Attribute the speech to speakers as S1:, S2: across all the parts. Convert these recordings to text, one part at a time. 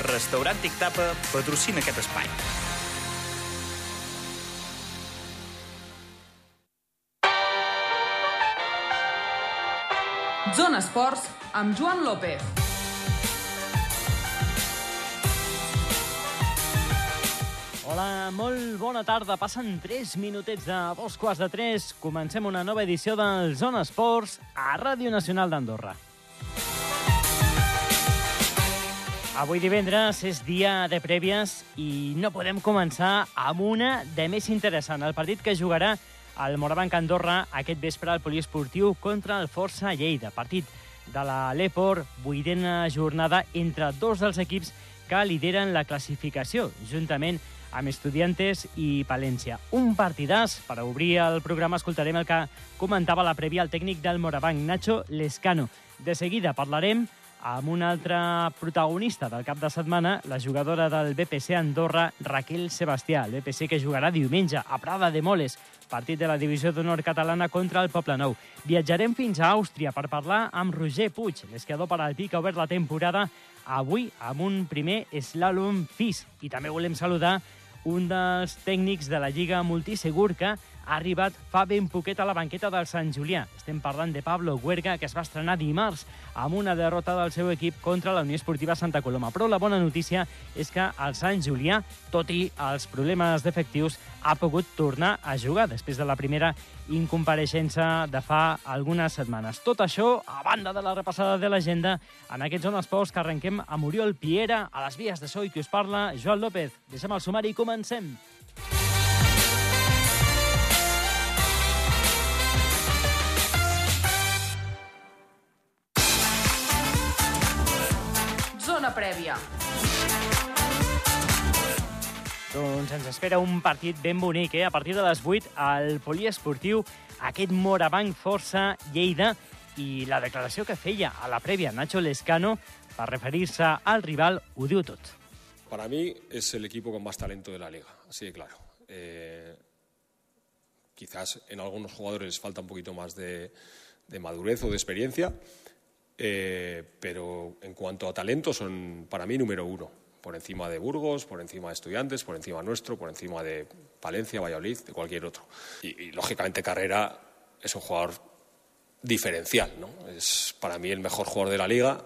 S1: Restaurant Tic Tapa patrocina aquest espai.
S2: Zona Esports amb Joan López.
S3: Hola, molt bona tarda. Passen 3 minutets de dos quarts de 3. Comencem una nova edició del Zona Esports a Ràdio Nacional d'Andorra. Avui divendres és dia de prèvies i no podem començar amb una de més interessant. El partit que jugarà el Morabanc Andorra aquest vespre al poliesportiu contra el Força Lleida. Partit de la Lepor, vuitena jornada entre dos dels equips que lideren la classificació, juntament amb Estudiantes i Palència. Un partidàs. Per obrir el programa escoltarem el que comentava la prèvia el tècnic del Morabanc, Nacho Lescano. De seguida parlarem amb una altra protagonista del cap de setmana, la jugadora del BPC Andorra, Raquel Sebastià. El BPC que jugarà diumenge a Prada de Moles, partit de la divisió d'honor catalana contra el Poble Nou. Viatjarem fins a Àustria per parlar amb Roger Puig, l'esquiador paralpí que ha obert la temporada avui amb un primer slalom FIS. I també volem saludar un dels tècnics de la Lliga Multisegur que ha arribat fa ben poquet a la banqueta del Sant Julià. Estem parlant de Pablo Huerga, que es va estrenar dimarts amb una derrota del seu equip contra la Unió Esportiva Santa Coloma. Però la bona notícia és que el Sant Julià, tot i els problemes d'efectius, ha pogut tornar a jugar després de la primera incompareixença de fa algunes setmanes. Tot això, a banda de la repassada de l'agenda, en aquests zones esports que arrenquem amb Oriol Piera, a les vies de so i qui us parla, Joan López. Deixem el sumari i comencem.
S2: Prèvia.
S3: Doncs ens espera un partit ben bonic, eh? A partir de les 8, al poliesportiu, aquest Morabanc Força Lleida i la declaració que feia a la prèvia Nacho Lescano per referir-se al rival ho diu tot.
S4: Para mí es el equipo con más talento de la liga, así de claro. Eh, quizás en algunos jugadores falta un poquito más de, de madurez o de experiencia, eh, pero en cuanto a talento son para mí número uno, por encima de Burgos, por encima de Estudiantes, por encima nuestro, por encima de Palencia, Valladolid, de cualquier otro. Y, lógicamente Carrera es un jugador diferencial. Es para mí el mejor jugador de la liga.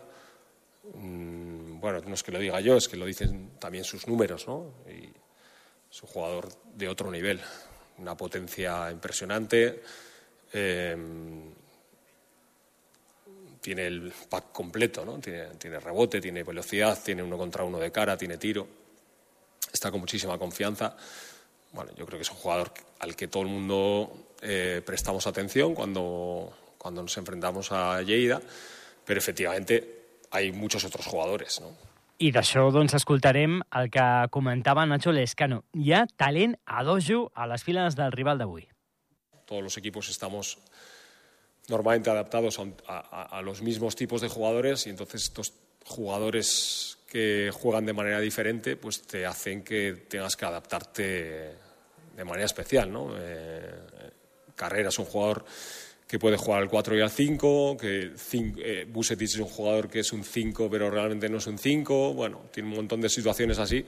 S4: Mm, bueno, no es que lo diga yo, es que lo dicen también sus números, ¿no? Y es un jugador de otro nivel, una potencia impresionante. eh, tiene el pack completo, ¿no? Tiene, tiene rebote, tiene velocidad, tiene uno contra uno de cara, tiene tiro. Está con muchísima confianza. Bueno, yo creo que es un jugador al que todo el mundo eh, prestamos atención cuando, cuando nos enfrentamos a Lleida, pero efectivamente hay muchos otros jugadores, ¿no?
S3: I d'això, doncs, escoltarem el que comentava Nacho Lescano. Hi ha talent a dojo a les files del rival d'avui.
S4: Todos los equipos estamos normalmente adaptados a, a- a- los mismos tipos de jugadores y entonces estos jugadores que juegan de manera diferente pues te hacen que tengas que adaptarte de manera especial, ¿no? Eh, Carrera es un jugador que puede jugar al 4 y al 5, que cin- eh, Vucetic es un jugador que es un 5 pero realmente no es un 5, bueno, tiene un montón de situaciones así.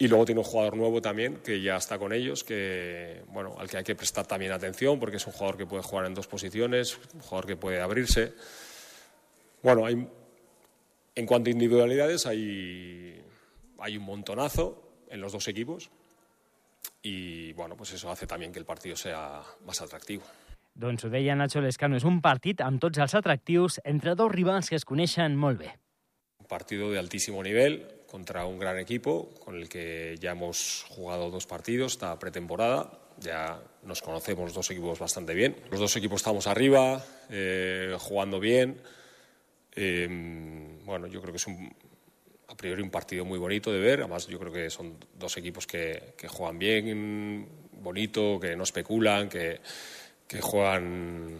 S4: Y luego tiene un jugador nuevo también que ya está con ellos, que bueno, al que hay que prestar también atención porque es un jugador que puede jugar en dos posiciones, un jugador que puede abrirse. Bueno, hay, en cuanto a individualidades hay, hay un montonazo en los dos equipos y bueno, pues eso hace también que el partido sea más atractivo.
S3: Doncs ho deia Nacho Lescano, és un partit amb atractius entre dos rivals que es coneixen molt bé.
S4: Partido de altísimo nivel contra un gran equipo con el que ya hemos jugado dos partidos esta pretemporada. Ya nos conocemos los dos equipos bastante bien. Los dos equipos estamos arriba, eh, jugando bien. Eh, bueno, yo creo que es un, a priori un partido muy bonito de ver. Además, yo creo que son dos equipos que, que juegan bien, bonito, que no especulan, que, que juegan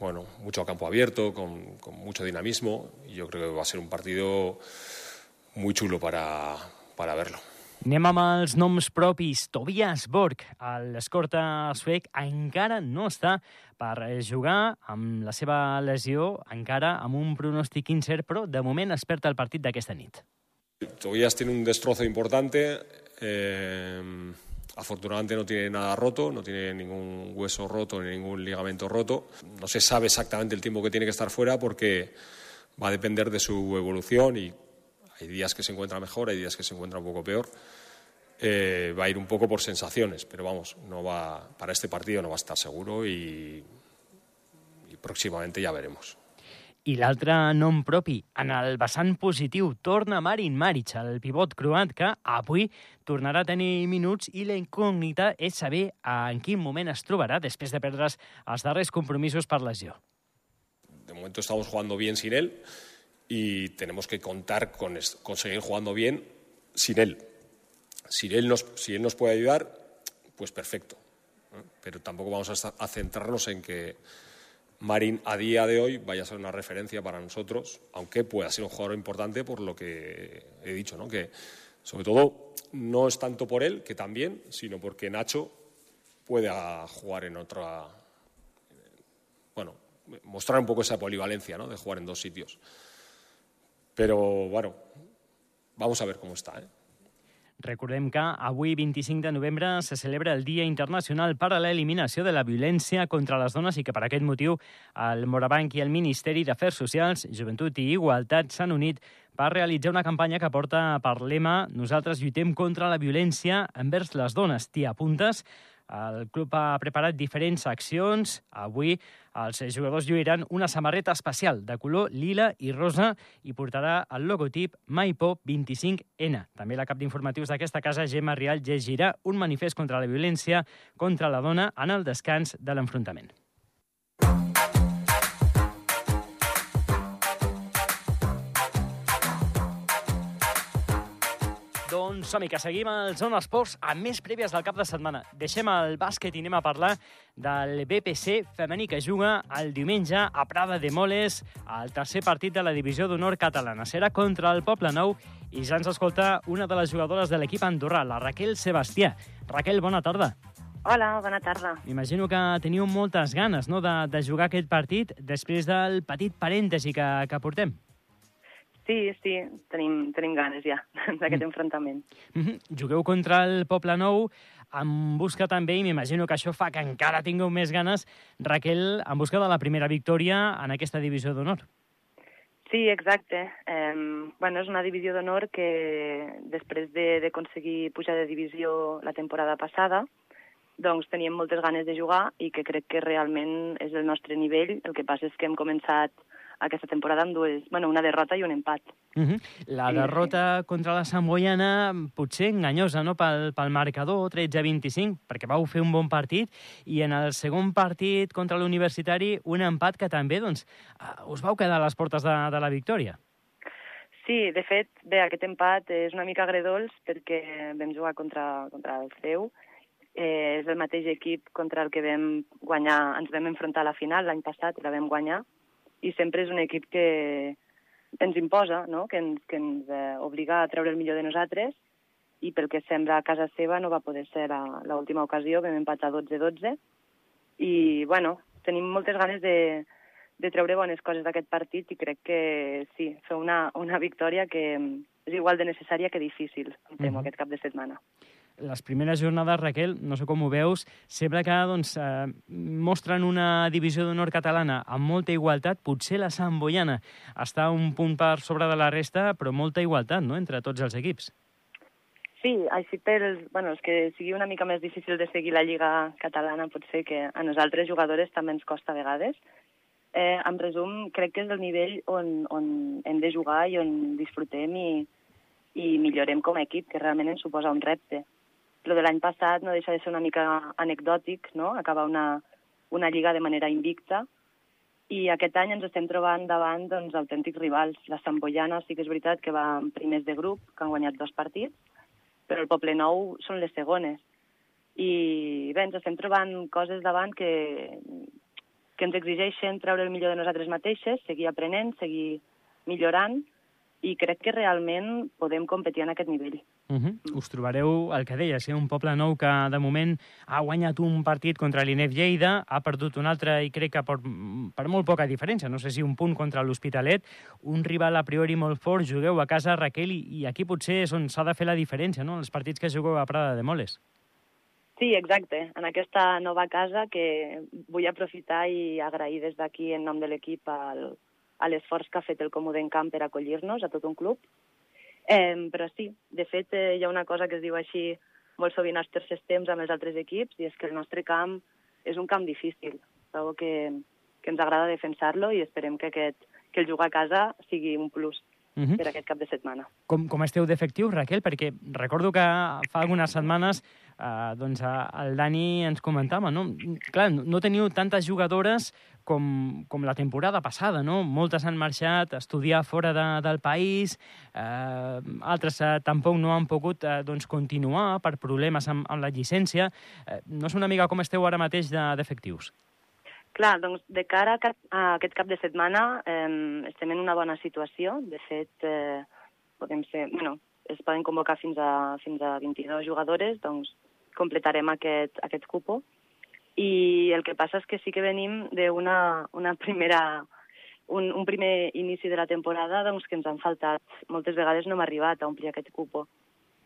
S4: bueno, mucho campo abierto, con, con mucho dinamismo. Y yo creo que va a ser un partido muy chulo para, para verlo.
S3: Anem amb els noms propis. Tobias Borg, l'escorta suec, encara no està per jugar amb la seva lesió, encara amb un pronòstic incert, però de moment es perd el partit d'aquesta nit.
S4: Tobillas tiene un destrozo importante. eh, afortunadamente no tiene nada roto, no tiene ningún hueso roto ni ningún ligamento roto. No se sabe exactamente el tiempo que tiene que estar fuera porque va a depender de su evolución y hay días que se encuentra mejor, hay días que se encuentra un poco peor. Eh, va a ir un poco por sensaciones, pero vamos, no va para este partido no va a estar seguro y, próximamente ya veremos.
S3: I l'altre nom propi, en positiu, torna Marin Maric, el pivot croat, avui tornarà a tenir minuts i la incògnita és saber en quin moment es trobarà després de perdre's els darrers compromisos per lesió.
S4: De momento estamos jugando bien sin él y tenemos que contar con, con seguir jugando bien sin él. Si él nos, si él nos puede ayudar, pues perfecto. Pero tampoco vamos a, a centrarnos en que Marín a día de hoy vaya a ser una referencia para nosotros, aunque pueda ser un jugador importante por lo que he dicho, ¿no? que sobre todo no es tanto por él, que también, sino porque Nacho puede ah, jugar en otra, bueno, mostrar un poco esa polivalencia, ¿no? De jugar en dos sitios. Pero bueno, vamos a ver cómo está, ¿eh?
S3: Recordem que avui, 25 de novembre, se celebra el Dia Internacional per a l'Eliminació de la Violència contra les Dones i que per aquest motiu el Morabanc i el Ministeri d'Afers Socials, Joventut i Igualtat s'han unit per realitzar una campanya que porta per lema Nosaltres lluitem contra la violència envers les dones. T'hi apuntes? El club ha preparat diferents accions. Avui els jugadors lluiran una samarreta especial de color lila i rosa i portarà el logotip MyPop 25N. També la cap d'informatius d'aquesta casa, Gemma Rial, llegirà un manifest contra la violència contra la dona en el descans de l'enfrontament. Doncs som que seguim al Zona Esports amb més prèvies del cap de setmana. Deixem el bàsquet i anem a parlar del BPC femení que juga el diumenge a Prada de Moles, el tercer partit de la divisió d'honor catalana. Serà contra el Poble Nou i ja ens escolta una de les jugadores de l'equip andorrà, la Raquel Sebastià. Raquel, bona tarda.
S5: Hola, bona tarda.
S3: M'imagino que teniu moltes ganes no, de, de jugar aquest partit després del petit parèntesi que, que portem.
S5: Sí, sí, tenim, tenim ganes ja d'aquest enfrontament.
S3: Mhm. Jugueu contra el Poble Nou en busca també, i m'imagino que això fa que encara tingueu més ganes, Raquel, en busca de la primera victòria en aquesta divisió d'honor.
S5: Sí, exacte. Eh, bueno, és una divisió d'honor que després de- d'aconseguir pujar de divisió la temporada passada, doncs teníem moltes ganes de jugar i que crec que realment és el nostre nivell. El que passa és que hem començat aquesta temporada amb dues, bueno, una derrota i un empat.
S3: Uh -huh. La
S5: Sí,
S3: derrota contra la Samboyana potser enganyosa no? pel, pel marcador 13-25, perquè vau fer un bon partit, i en el segon partit contra l'Universitari un empat que també doncs, eh, us vau quedar a les portes de, de la victòria.
S5: Sí, de fet, bé, aquest empat és una mica agredolç perquè vam jugar contra, contra el CEU. Eh, és el mateix equip contra el que vam guanyar, ens vam enfrontar a la final l'any passat i la vam guanyar. I sempre és un equip que ens imposa, no? que ens, que ens eh, obliga a treure el millor de nosaltres i pel que sembla a casa seva no va poder ser la- l'última ocasió, vam empatar 12-12 i, bueno, tenim moltes ganes de, de treure bones coses d'aquest partit i crec que sí, fer una, una victòria que mm, és igual de necessària que difícil, em temo,
S3: Mhm.
S5: aquest cap de setmana.
S3: Les primeres jornades, Raquel, no sé com ho veus, sembla que doncs, eh, mostren una divisió d'honor catalana amb molta igualtat. Potser la Samboyana està un punt per sobre de la resta, però molta igualtat no?, entre tots els equips.
S5: Sí, així pels, bueno, els que sigui una mica més difícil de seguir la Lliga catalana, potser que a nosaltres, jugadores, també ens costa a vegades. Eh, en resum, crec que és el nivell on, on hem de jugar i on disfrutem i, i millorem com a equip, que realment ens suposa un repte. Lo de l'any passat no deixa de ser una mica anecdòtic, no?, acabar una, una lliga de manera invicta, i aquest any ens estem trobant davant doncs, autèntics rivals. La Samboyana sí que és veritat que va en primers de grup, que han guanyat dos partits, però el Poble Nou són les segones. I bé, ens estem trobant coses davant que, que ens exigeixen treure el millor de nosaltres mateixes, seguir aprenent, seguir millorant, i crec que realment podem competir en aquest nivell.
S3: Uh -huh. Us trobareu, el que deies, eh? un poble nou que de moment ha guanyat un partit contra l'Inef Lleida, ha perdut un altre i crec que per, per molt poca diferència, no sé si un punt contra l'Hospitalet, un rival a priori molt fort, jugueu a casa Raquel i, i aquí potser és on s'ha de fer la diferència, no? els partits que jugueu a Prada de Moles.
S5: Sí, exacte. En aquesta nova casa que vull aprofitar i agrair des d'aquí en nom de l'equip al, a l'esforç que ha fet el Comodent Camp per acollir-nos a tot un club. Eh, però sí, de fet, eh, hi ha una cosa que es diu així molt sovint als tercers temps amb els altres equips, i és que el nostre camp és un camp difícil. Trobo que, que ens agrada defensar-lo i esperem que, aquest, que el jugar a casa sigui un plus uh -huh. per aquest cap de setmana.
S3: Com, com esteu d'efectius, Raquel? Perquè recordo que fa algunes setmanes eh, doncs, el Dani ens comentava, no? Clar, no teniu tantes jugadores com, com la temporada passada, no? Moltes han marxat a estudiar fora de, del país, eh, altres eh, tampoc no han pogut eh, doncs, continuar per problemes amb, amb la llicència. Eh, no és una mica com esteu ara mateix d'efectius? De,
S5: Clar, doncs de cara a, a aquest cap de setmana eh, estem en una bona situació. De fet, eh, podem ser, bueno, es poden convocar fins a, fins a 22 jugadores, doncs completarem aquest, aquest cupo. I el que passa és que sí que venim d'una una primera un, un primer inici de la temporada doncs, que ens han faltat. Moltes vegades no hem arribat a omplir aquest cupo.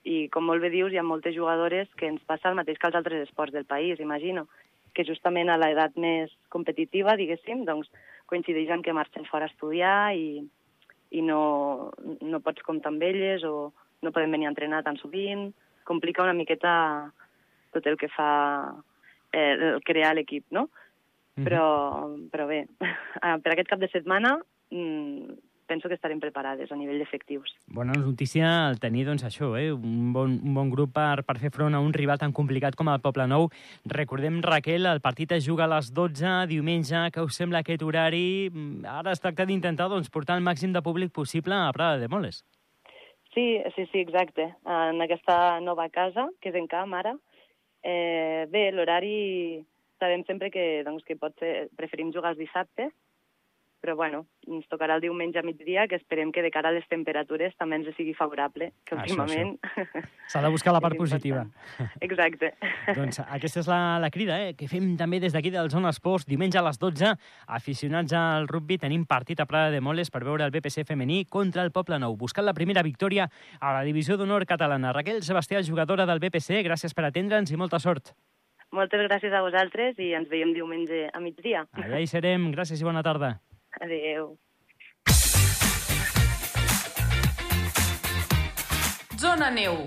S5: I com molt bé dius, hi ha moltes jugadores que ens passa el mateix que als altres esports del país, imagino que justament a l'edat més competitiva, diguéssim, doncs coincideix en que marxen fora a estudiar i, i no, no pots comptar amb elles o no poden venir a entrenar tan sovint. Complica una miqueta tot el que fa eh, el crear l'equip, no? Mm -hmm. Però, però bé, per aquest cap de setmana mm, penso que estarem preparades a nivell d'efectius.
S3: Bona notícia el tenir, doncs, això, eh? un, bon, un bon grup per, per fer front a un rival tan complicat com el Poble Nou. Recordem, Raquel, el partit es juga a les 12, diumenge, que us sembla aquest horari? Ara es tracta d'intentar doncs, portar el màxim de públic possible a Prada de Moles.
S5: Sí, sí, sí, exacte. En aquesta nova casa, que és en camp ara, eh, bé, l'horari sabem sempre que, doncs, que pot ser, preferim jugar els dissabtes, però bueno, ens tocarà el diumenge a migdia, que esperem que de cara a les temperatures també ens sigui favorable, que últimament...
S3: S'ha de buscar la part positiva.
S5: Exacte.
S3: doncs aquesta és la, la crida, eh? que fem també des d'aquí del Zona Esports, diumenge a les 12, aficionats al rugby, tenim partit a Prada de Moles per veure el BPC femení contra el Poble Nou, buscant la primera victòria a la divisió d'honor catalana. Raquel Sebastià, jugadora del BPC, gràcies per atendre'ns i molta sort.
S5: Moltes gràcies a vosaltres i ens veiem diumenge a migdia.
S3: Allà hi serem. Gràcies i bona tarda.
S5: Adéu.
S2: Zona Neu.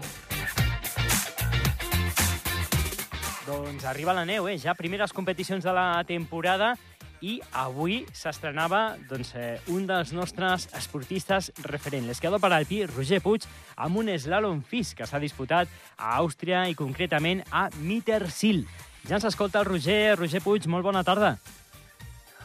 S3: Doncs arriba la neu, eh? Ja primeres competicions de la temporada i avui s'estrenava doncs, eh, un dels nostres esportistes referents, l'esquiador paralpí Roger Puig, amb un slalom fis que s'ha disputat a Àustria i concretament a Mittersil. Ja ens escolta el Roger. Roger Puig, molt bona tarda.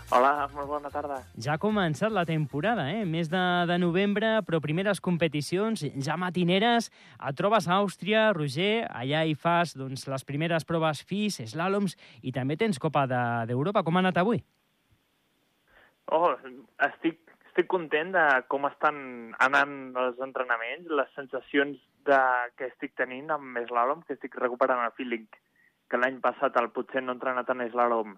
S6: Hola, molt bona tarda.
S3: Ja ha començat la temporada, eh? Mes de, de novembre, però primeres competicions, ja matineres. Et trobes a Àustria, Roger, allà hi fas doncs, les primeres proves FIS, slàloms, i també tens Copa d'Europa. De, com ha anat avui?
S6: Oh, estic, estic content de com estan anant els entrenaments, les sensacions de, que estic tenint amb slàlom, que estic recuperant el feeling que l'any passat el potser no he entrenat en slàlom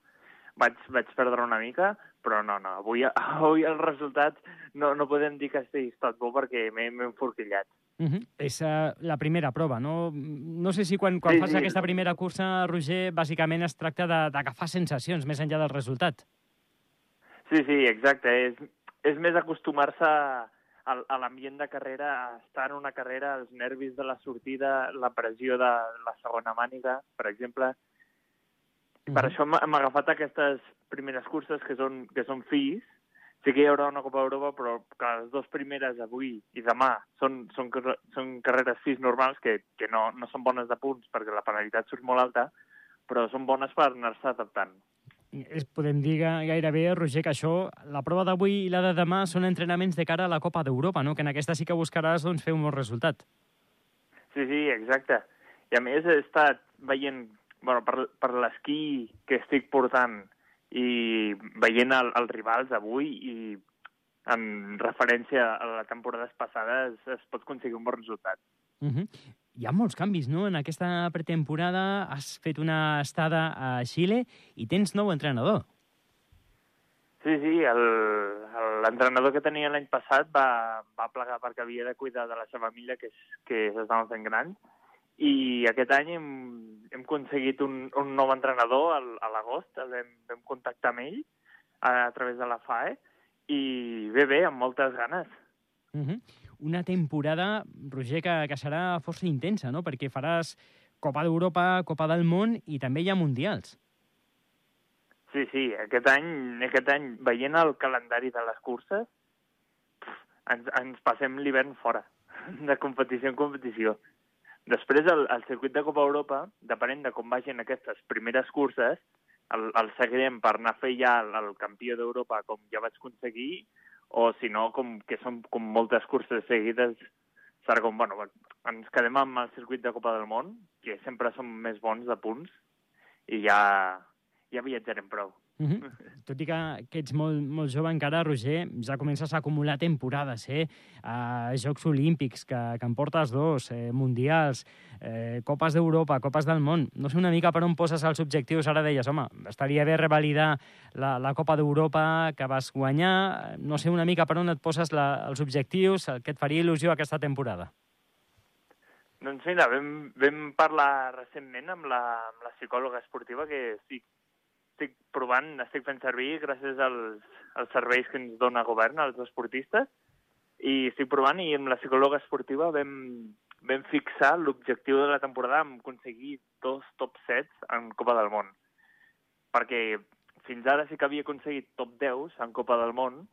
S6: vaig, vaig perdre una mica, però no, no, avui, avui el resultat no, no podem dir que estigui estat bo perquè m'he enforquillat.
S3: Uh -huh. És uh, la primera prova, no? No sé si quan, quan sí, fas sí. aquesta primera cursa, Roger, bàsicament es tracta d'agafar sensacions més enllà del resultat.
S6: Sí, sí, exacte. És, és més acostumar-se a, a l'ambient de carrera, a estar en una carrera, els nervis de la sortida, la pressió de la segona màniga, per exemple, i per això hem agafat aquestes primeres curses que són, que són fills. Sí que hi haurà una Copa d'Europa, però que les dues primeres avui i demà són, són, són carreres fills normals que, que no, no són bones de punts perquè la penalitat surt molt alta, però són bones per anar-se adaptant.
S3: Es, podem dir gairebé, Roger, que això, la prova d'avui i la de demà són entrenaments de cara a la Copa d'Europa, no? que en aquesta sí que buscaràs doncs, fer un bon resultat.
S6: Sí, sí, exacte. I a més he estat veient bueno, per, per l'esquí que estic portant i veient el, els rivals avui i en referència a la temporada passada es, pot aconseguir un bon resultat.
S3: Uh -huh. Hi ha molts canvis, no? En aquesta pretemporada has fet una estada a Xile i tens nou entrenador.
S6: Sí, sí, l'entrenador que tenia l'any passat va, va plegar perquè havia de cuidar de la seva família, que, és, que s'estaven fent grans, i aquest any hem, hem aconseguit un, un nou entrenador al, a l'agost, vam, vam contactar amb ell a, a través de la FAE, i bé, bé, amb moltes ganes.
S3: Uh -huh. Una temporada, Roger, que, que serà força intensa, no? Perquè faràs Copa d'Europa, Copa del Món i també hi ha Mundials.
S6: Sí, sí, aquest any, aquest any veient el calendari de les curses, ens, ens passem l'hivern fora, de competició en competició. Després, el, el circuit de Copa Europa, depenent de com vagin aquestes primeres curses, el, el seguirem per anar a fer ja el, el campió d'Europa com ja vaig aconseguir, o si no, com que són com moltes curses seguides, serà com, bueno, ens quedem amb el circuit de Copa del Món, que sempre som més bons de punts, i ja, ja viatjarem prou.
S3: Uh -huh. Tot i que, que ets molt, molt jove encara, Roger, ja comences a acumular temporades, eh? Uh, Jocs Olímpics, que, que en portes dos, eh, Mundials, eh, Copes d'Europa, Copes del Món. No sé una mica per on poses els objectius. Ara deies, home, estaria bé revalidar la, la Copa d'Europa que vas guanyar. No sé una mica per on et poses la, els objectius, el que et faria il·lusió aquesta temporada.
S6: Doncs mira, vam, vam parlar recentment amb la, amb la psicòloga esportiva que sí, estic provant, estic fent servir gràcies als, als serveis que ens dona govern als esportistes i estic provant i amb la psicòloga esportiva vam, vam fixar l'objectiu de la temporada en aconseguir dos top sets en Copa del Món. Perquè fins ara sí que havia aconseguit top 10 en Copa del Món,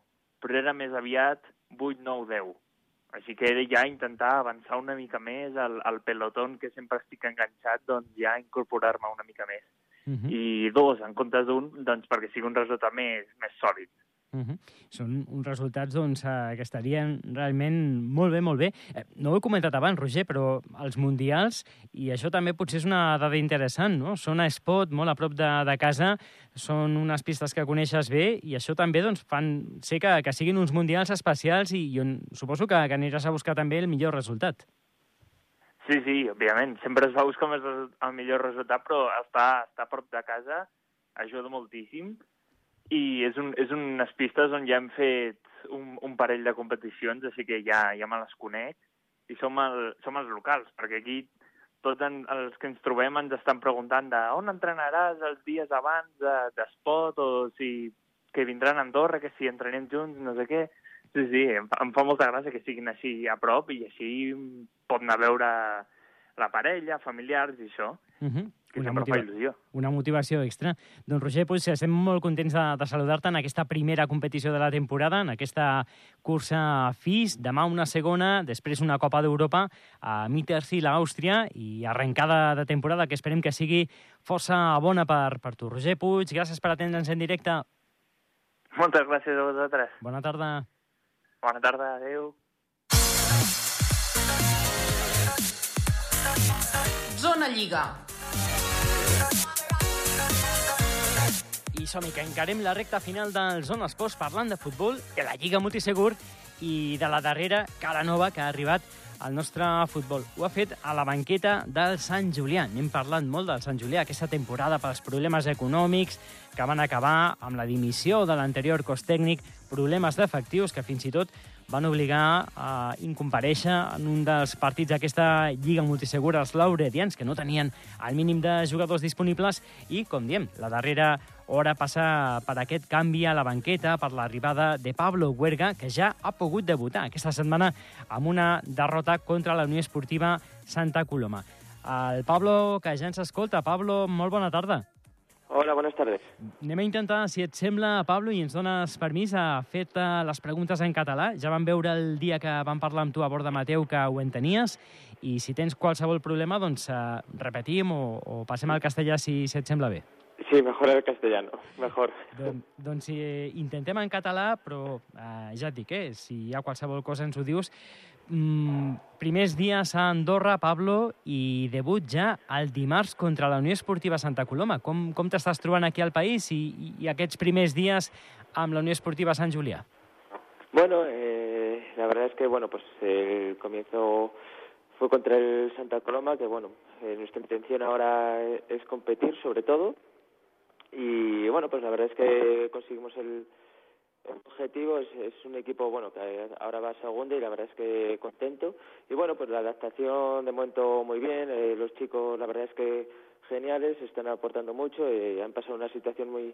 S6: però era més aviat 8, 9, 10. Així que era ja intentar avançar una mica més al, al pelotón que sempre estic enganxat, doncs ja incorporar-me una mica més. Uh -huh. I dos, en comptes d'un, doncs perquè sigui un resultat més, més sòlid.
S3: Uh -huh. Són uns resultats doncs, eh, que estarien realment molt bé, molt bé. Eh, no ho he comentat abans, Roger, però els mundials, i això també potser és una dada interessant, no? Són a Espot, molt a prop de, de casa, són unes pistes que coneixes bé, i això també doncs, fan ser que, que siguin uns mundials especials i, i on suposo que, que aniràs a buscar també el millor resultat.
S6: Sí, sí, òbviament. Sempre es va buscar el, el millor resultat, però estar, estar a prop de casa ajuda moltíssim. I és, un, és unes pistes on ja hem fet un, un parell de competicions, així que ja, ja me les conec. I som, el, som els locals, perquè aquí tots en, els que ens trobem ens estan preguntant de on entrenaràs els dies abans d'espot de, o si que vindran a Andorra, que si entrenem junts, no sé què. Sí, sí, em fa, em fa molta gràcia que siguin així a prop i així pot anar a veure la parella, familiars i això. Uh -huh. Que una, motiva il·lusió.
S3: una motivació extra. Doncs, Roger, pues, estem molt contents de, de saludar-te en aquesta primera competició de la temporada, en aquesta cursa FIS. Demà una segona, després una Copa d'Europa a Mittersil, a Àustria, i arrencada de temporada que esperem que sigui força bona per, per tu. Roger Puig, gràcies per atendre'ns en directe.
S6: Moltes gràcies a vosaltres.
S3: Bona tarda.
S6: Bona tarda, adeu.
S2: Zona Lliga.
S3: I som-hi, que encarem la recta final del Zona Esports parlant de futbol, de la Lliga Multisegur i de la darrera cara nova que ha arribat al nostre futbol. Ho ha fet a la banqueta del Sant Julià. N'hem parlat molt del Sant Julià aquesta temporada pels problemes econòmics que van acabar amb la dimissió de l'anterior cos tècnic, problemes d'efectius que fins i tot van obligar a incompareixer en un dels partits d'aquesta Lliga Multisegura els lauredians, que no tenien el mínim de jugadors disponibles, i, com diem, la darrera hora passa per aquest canvi a la banqueta, per l'arribada de Pablo Huerga, que ja ha pogut debutar aquesta setmana amb una derrota contra la Unió Esportiva Santa Coloma. El Pablo, que ja ens escolta. Pablo, molt bona tarda.
S7: Hola, buenas tardes.
S3: Anem a intentar, si et sembla, Pablo, i ens dones permís, a fer-te les preguntes en català. Ja vam veure el dia que vam parlar amb tu a bord de Mateu que ho entenies, i si tens qualsevol problema, doncs eh, repetim o, o passem al castellà si, si et sembla bé.
S7: Sí, mejor el castellano, mejor.
S3: Don, doncs eh, intentem en català, però eh, ja et dic, eh, si hi ha qualsevol cosa ens ho dius. Mm, primers dies a Andorra, Pablo, i debut ja el dimarts contra la Unió Esportiva Santa Coloma. Com, com t'estàs trobant aquí al país i, i aquests primers dies amb la Unió Esportiva Sant Julià?
S7: Bueno, eh, la verdad es que bueno, pues el comienzo fue contra el Santa Coloma, que bueno, eh, nuestra intención ahora es competir sobre todo. Y bueno, pues la verdad es que conseguimos el, objetivo. Es, es, un equipo bueno que ahora va a segunda y la verdad es que contento. Y bueno pues la adaptación de momento muy bien. Eh, los chicos la verdad es que geniales están aportando mucho eh, han pasado una situación muy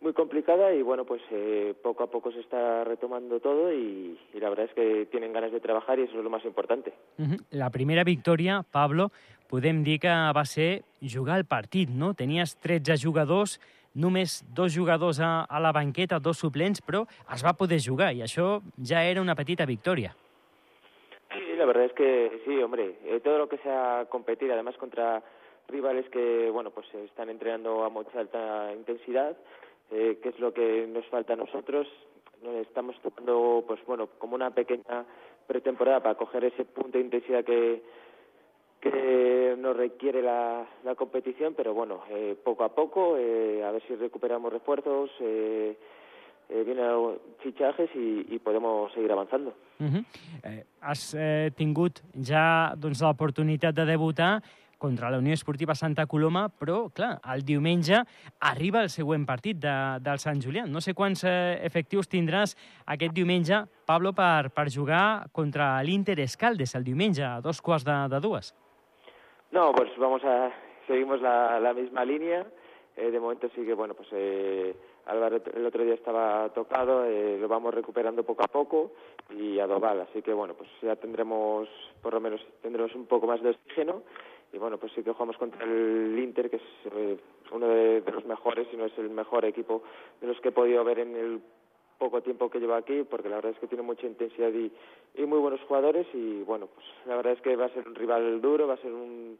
S7: muy complicada y bueno pues eh, poco a poco se está retomando todo y, la verdad es que tienen ganas de trabajar y eso es lo más importante.
S3: La primera victòria Pablo podem dir que va ser jugar el partit no tenies 13 jugadors només dos jugadors a, a la banqueta, dos suplents, però es va poder jugar i això ja era una petita victòria.
S7: Sí, la verdad es que sí, hombre, eh, todo lo que sea competir, además contra rivales que, bueno, pues están entrenando a mucha alta intensidad, eh, que es lo que nos falta a nosotros. Estamos tomando, pues bueno, como una pequeña pretemporada para coger ese punto de intensidad que, que nos requiere la, la competición, pero bueno, eh, poco a poco, eh, a ver si recuperamos refuerzos, eh, eh, vienen fichajes i, i podemos seguir avançant.
S3: Uh -huh. eh, has eh, tingut ja doncs, l'oportunitat de debutar contra la Unió Esportiva Santa Coloma, però, clar, el diumenge arriba el següent partit de, del Sant Julià. No sé quants eh, efectius tindràs aquest diumenge, Pablo, per, per jugar contra l'Inter Escaldes el diumenge a dos quarts de, de dues.
S7: No, pues vamos a seguimos la, la misma línea. Eh, de momento sí que bueno, pues eh, Álvaro el otro día estaba tocado, eh, lo vamos recuperando poco a poco y a Doval, así que bueno, pues ya tendremos por lo menos tendremos un poco más de oxígeno y bueno, pues sí que jugamos contra el Inter, que es eh, uno de, de los mejores, si no es el mejor equipo de los que he podido ver en el poco tiempo que lleva aquí, porque la verdad es que tiene mucha intensidad y, muy buenos jugadores y bueno, pues la verdad es que va a ser un rival duro, va a ser un,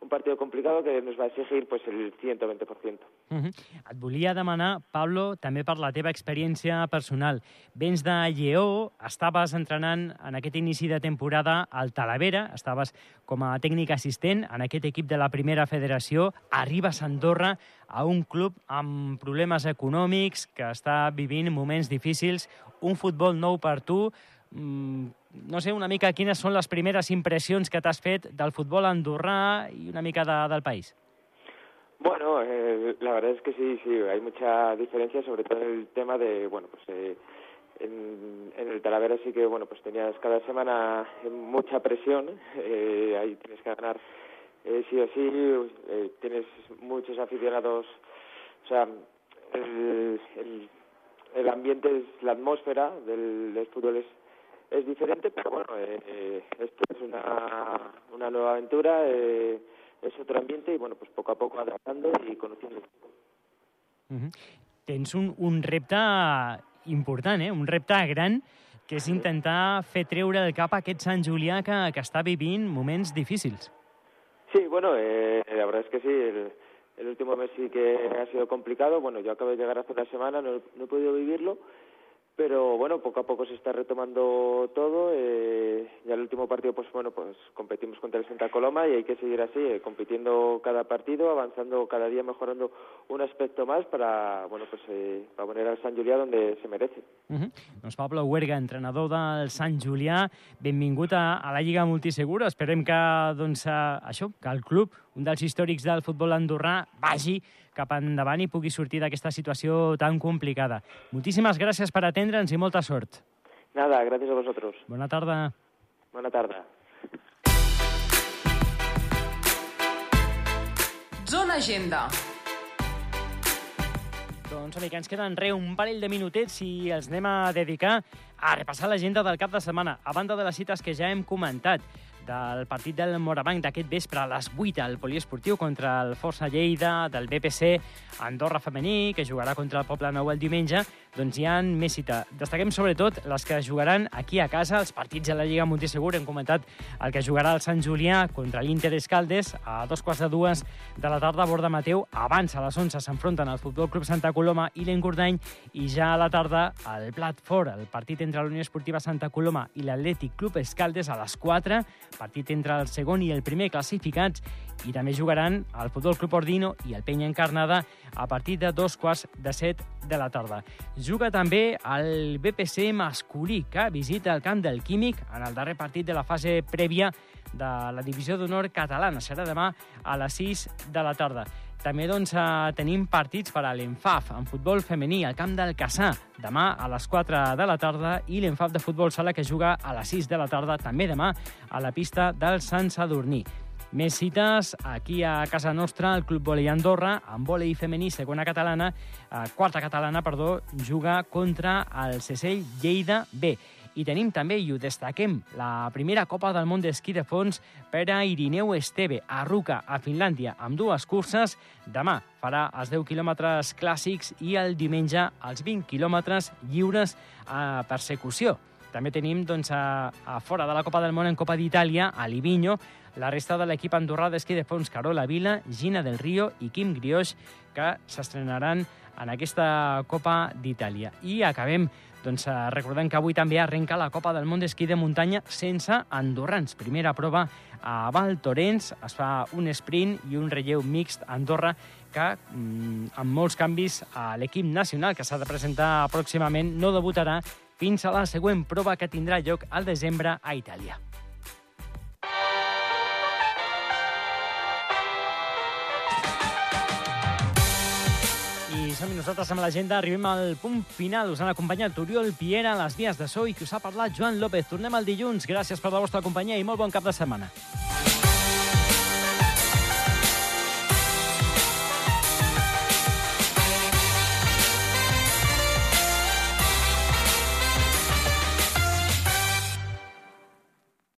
S7: un partido complicado que nos va exigir pues, el 120%.
S3: Uh -huh. Et volia demanar, Pablo, també per la teva experiència personal. Vens de Lleó, estaves entrenant en aquest inici de temporada al Talavera, estaves com a tècnic assistent en aquest equip de la primera federació, arribes a Andorra a un club amb problemes econòmics, que està vivint moments difícils, un futbol nou per tu, no sé una mica quines són les primeres impressions que t'has fet del futbol andorrà i una mica de, del país.
S7: Bueno, eh, la verdad es que sí, sí, hay mucha diferencia, sobre todo en el tema de, bueno, pues eh, en, el Talavera sí que, bueno, pues tenías cada semana mucha presión, eh, ahí tienes que ganar eh, sí o sí, eh, tienes muchos aficionados, o sea, el, el, ambiente, es, la atmósfera del fútbol es es diferente, pero bueno, eh, esto es una, una nueva aventura, eh, es otro ambiente y bueno, pues poco a poco adaptando y conociendo.
S3: Uh -huh. Tens un, un repte important, eh? un repte gran, que és intentar fer treure del cap aquest Sant Julià que, que està vivint moments difícils.
S7: Sí, bueno, eh, la verdad es que sí, el, el último mes sí que ha sido complicado, bueno, yo acabo de llegar hace una semana, no, no he podido vivirlo, pero bueno, poco a poco se está retomando todo. Eh, ya el último partido, pues bueno, pues competimos contra el Santa Coloma y hay que seguir así, eh, compitiendo cada partido, avanzando cada día, mejorando un aspecto más para, bueno, pues eh, para poner al Sant Julià donde se merece.
S3: Uh -huh. Pablo Huerga, entrenador del Sant Julià, benvingut a, a la Lliga Multisegura. Esperem que, doncs, això, que el club, un dels històrics del futbol andorrà, vagi cap endavant i pugui sortir d'aquesta situació tan complicada. Moltíssimes gràcies per atendre'ns i molta sort.
S7: Nada, gracias a vosotros.
S3: Bona tarda.
S7: Bona tarda.
S2: Zona Agenda.
S3: Doncs, amica, ens queden re un parell de minutets i els anem a dedicar a repassar l'agenda del cap de setmana, a banda de les cites que ja hem comentat del partit del Morabanc d'aquest vespre a les 8 al poliesportiu contra el Força Lleida, del BPC Andorra femení, que jugarà contra el Poble Nou el diumenge, doncs hi han més cita. Destaquem sobretot les que jugaran aquí a casa, els partits de la Lliga Multisegur. Hem comentat el que jugarà el Sant Julià contra l'Inter Escaldes a dos quarts de dues de la tarda a Borda Mateu. Abans, a les 11, s'enfronten el Futbol Club Santa Coloma i l'Engordany i ja a la tarda el Plat Fort, el partit entre la Unió Esportiva Santa Coloma i l'Atlètic Club Escaldes a les 4 partit entre el segon i el primer classificats, i també jugaran el Futbol Club Ordino i el Penya Encarnada a partir de dos quarts de set de la tarda. Juga també el BPC masculí, que visita el camp del Químic en el darrer partit de la fase prèvia de la divisió d'honor catalana. Serà demà a les 6 de la tarda. També doncs, eh, tenim partits per a l'ENFAF en futbol femení al camp del Cassà demà a les 4 de la tarda i l'ENFAF de futbol sala que juga a les 6 de la tarda també demà a la pista del Sant Sadurní. Més cites aquí a casa nostra, el Club Volei Andorra, amb volei femení, segona catalana, eh, quarta catalana, perdó, juga contra el Cesell Lleida B. I tenim també, i ho destaquem, la primera Copa del Món d'esquí de fons per a Irineu Esteve, a Ruca, a Finlàndia, amb dues curses. Demà farà els 10 quilòmetres clàssics i el diumenge els 20 quilòmetres lliures a persecució. També tenim doncs, a, a fora de la Copa del Món en Copa d'Itàlia, a Livigno, la resta de l'equip andorrà d'esquí de fons Carola Vila, Gina del Río i Quim Grioix, que s'estrenaran en aquesta Copa d'Itàlia. I acabem doncs, eh, recordem que avui també arrenca la Copa del Món d'Esquí de Muntanya sense andorrans. Primera prova a Val Torrents, es fa un sprint i un relleu mixt a Andorra que, mm, amb molts canvis, a l'equip nacional que s'ha de presentar pròximament no debutarà fins a la següent prova que tindrà lloc al desembre a Itàlia. Som nosaltres amb l'agenda, arribem al punt final. Us han acompanyat Oriol Piera, les vies de so i que us ha parlat Joan López. Tornem el dilluns. Gràcies per la vostra companyia i molt bon cap de setmana.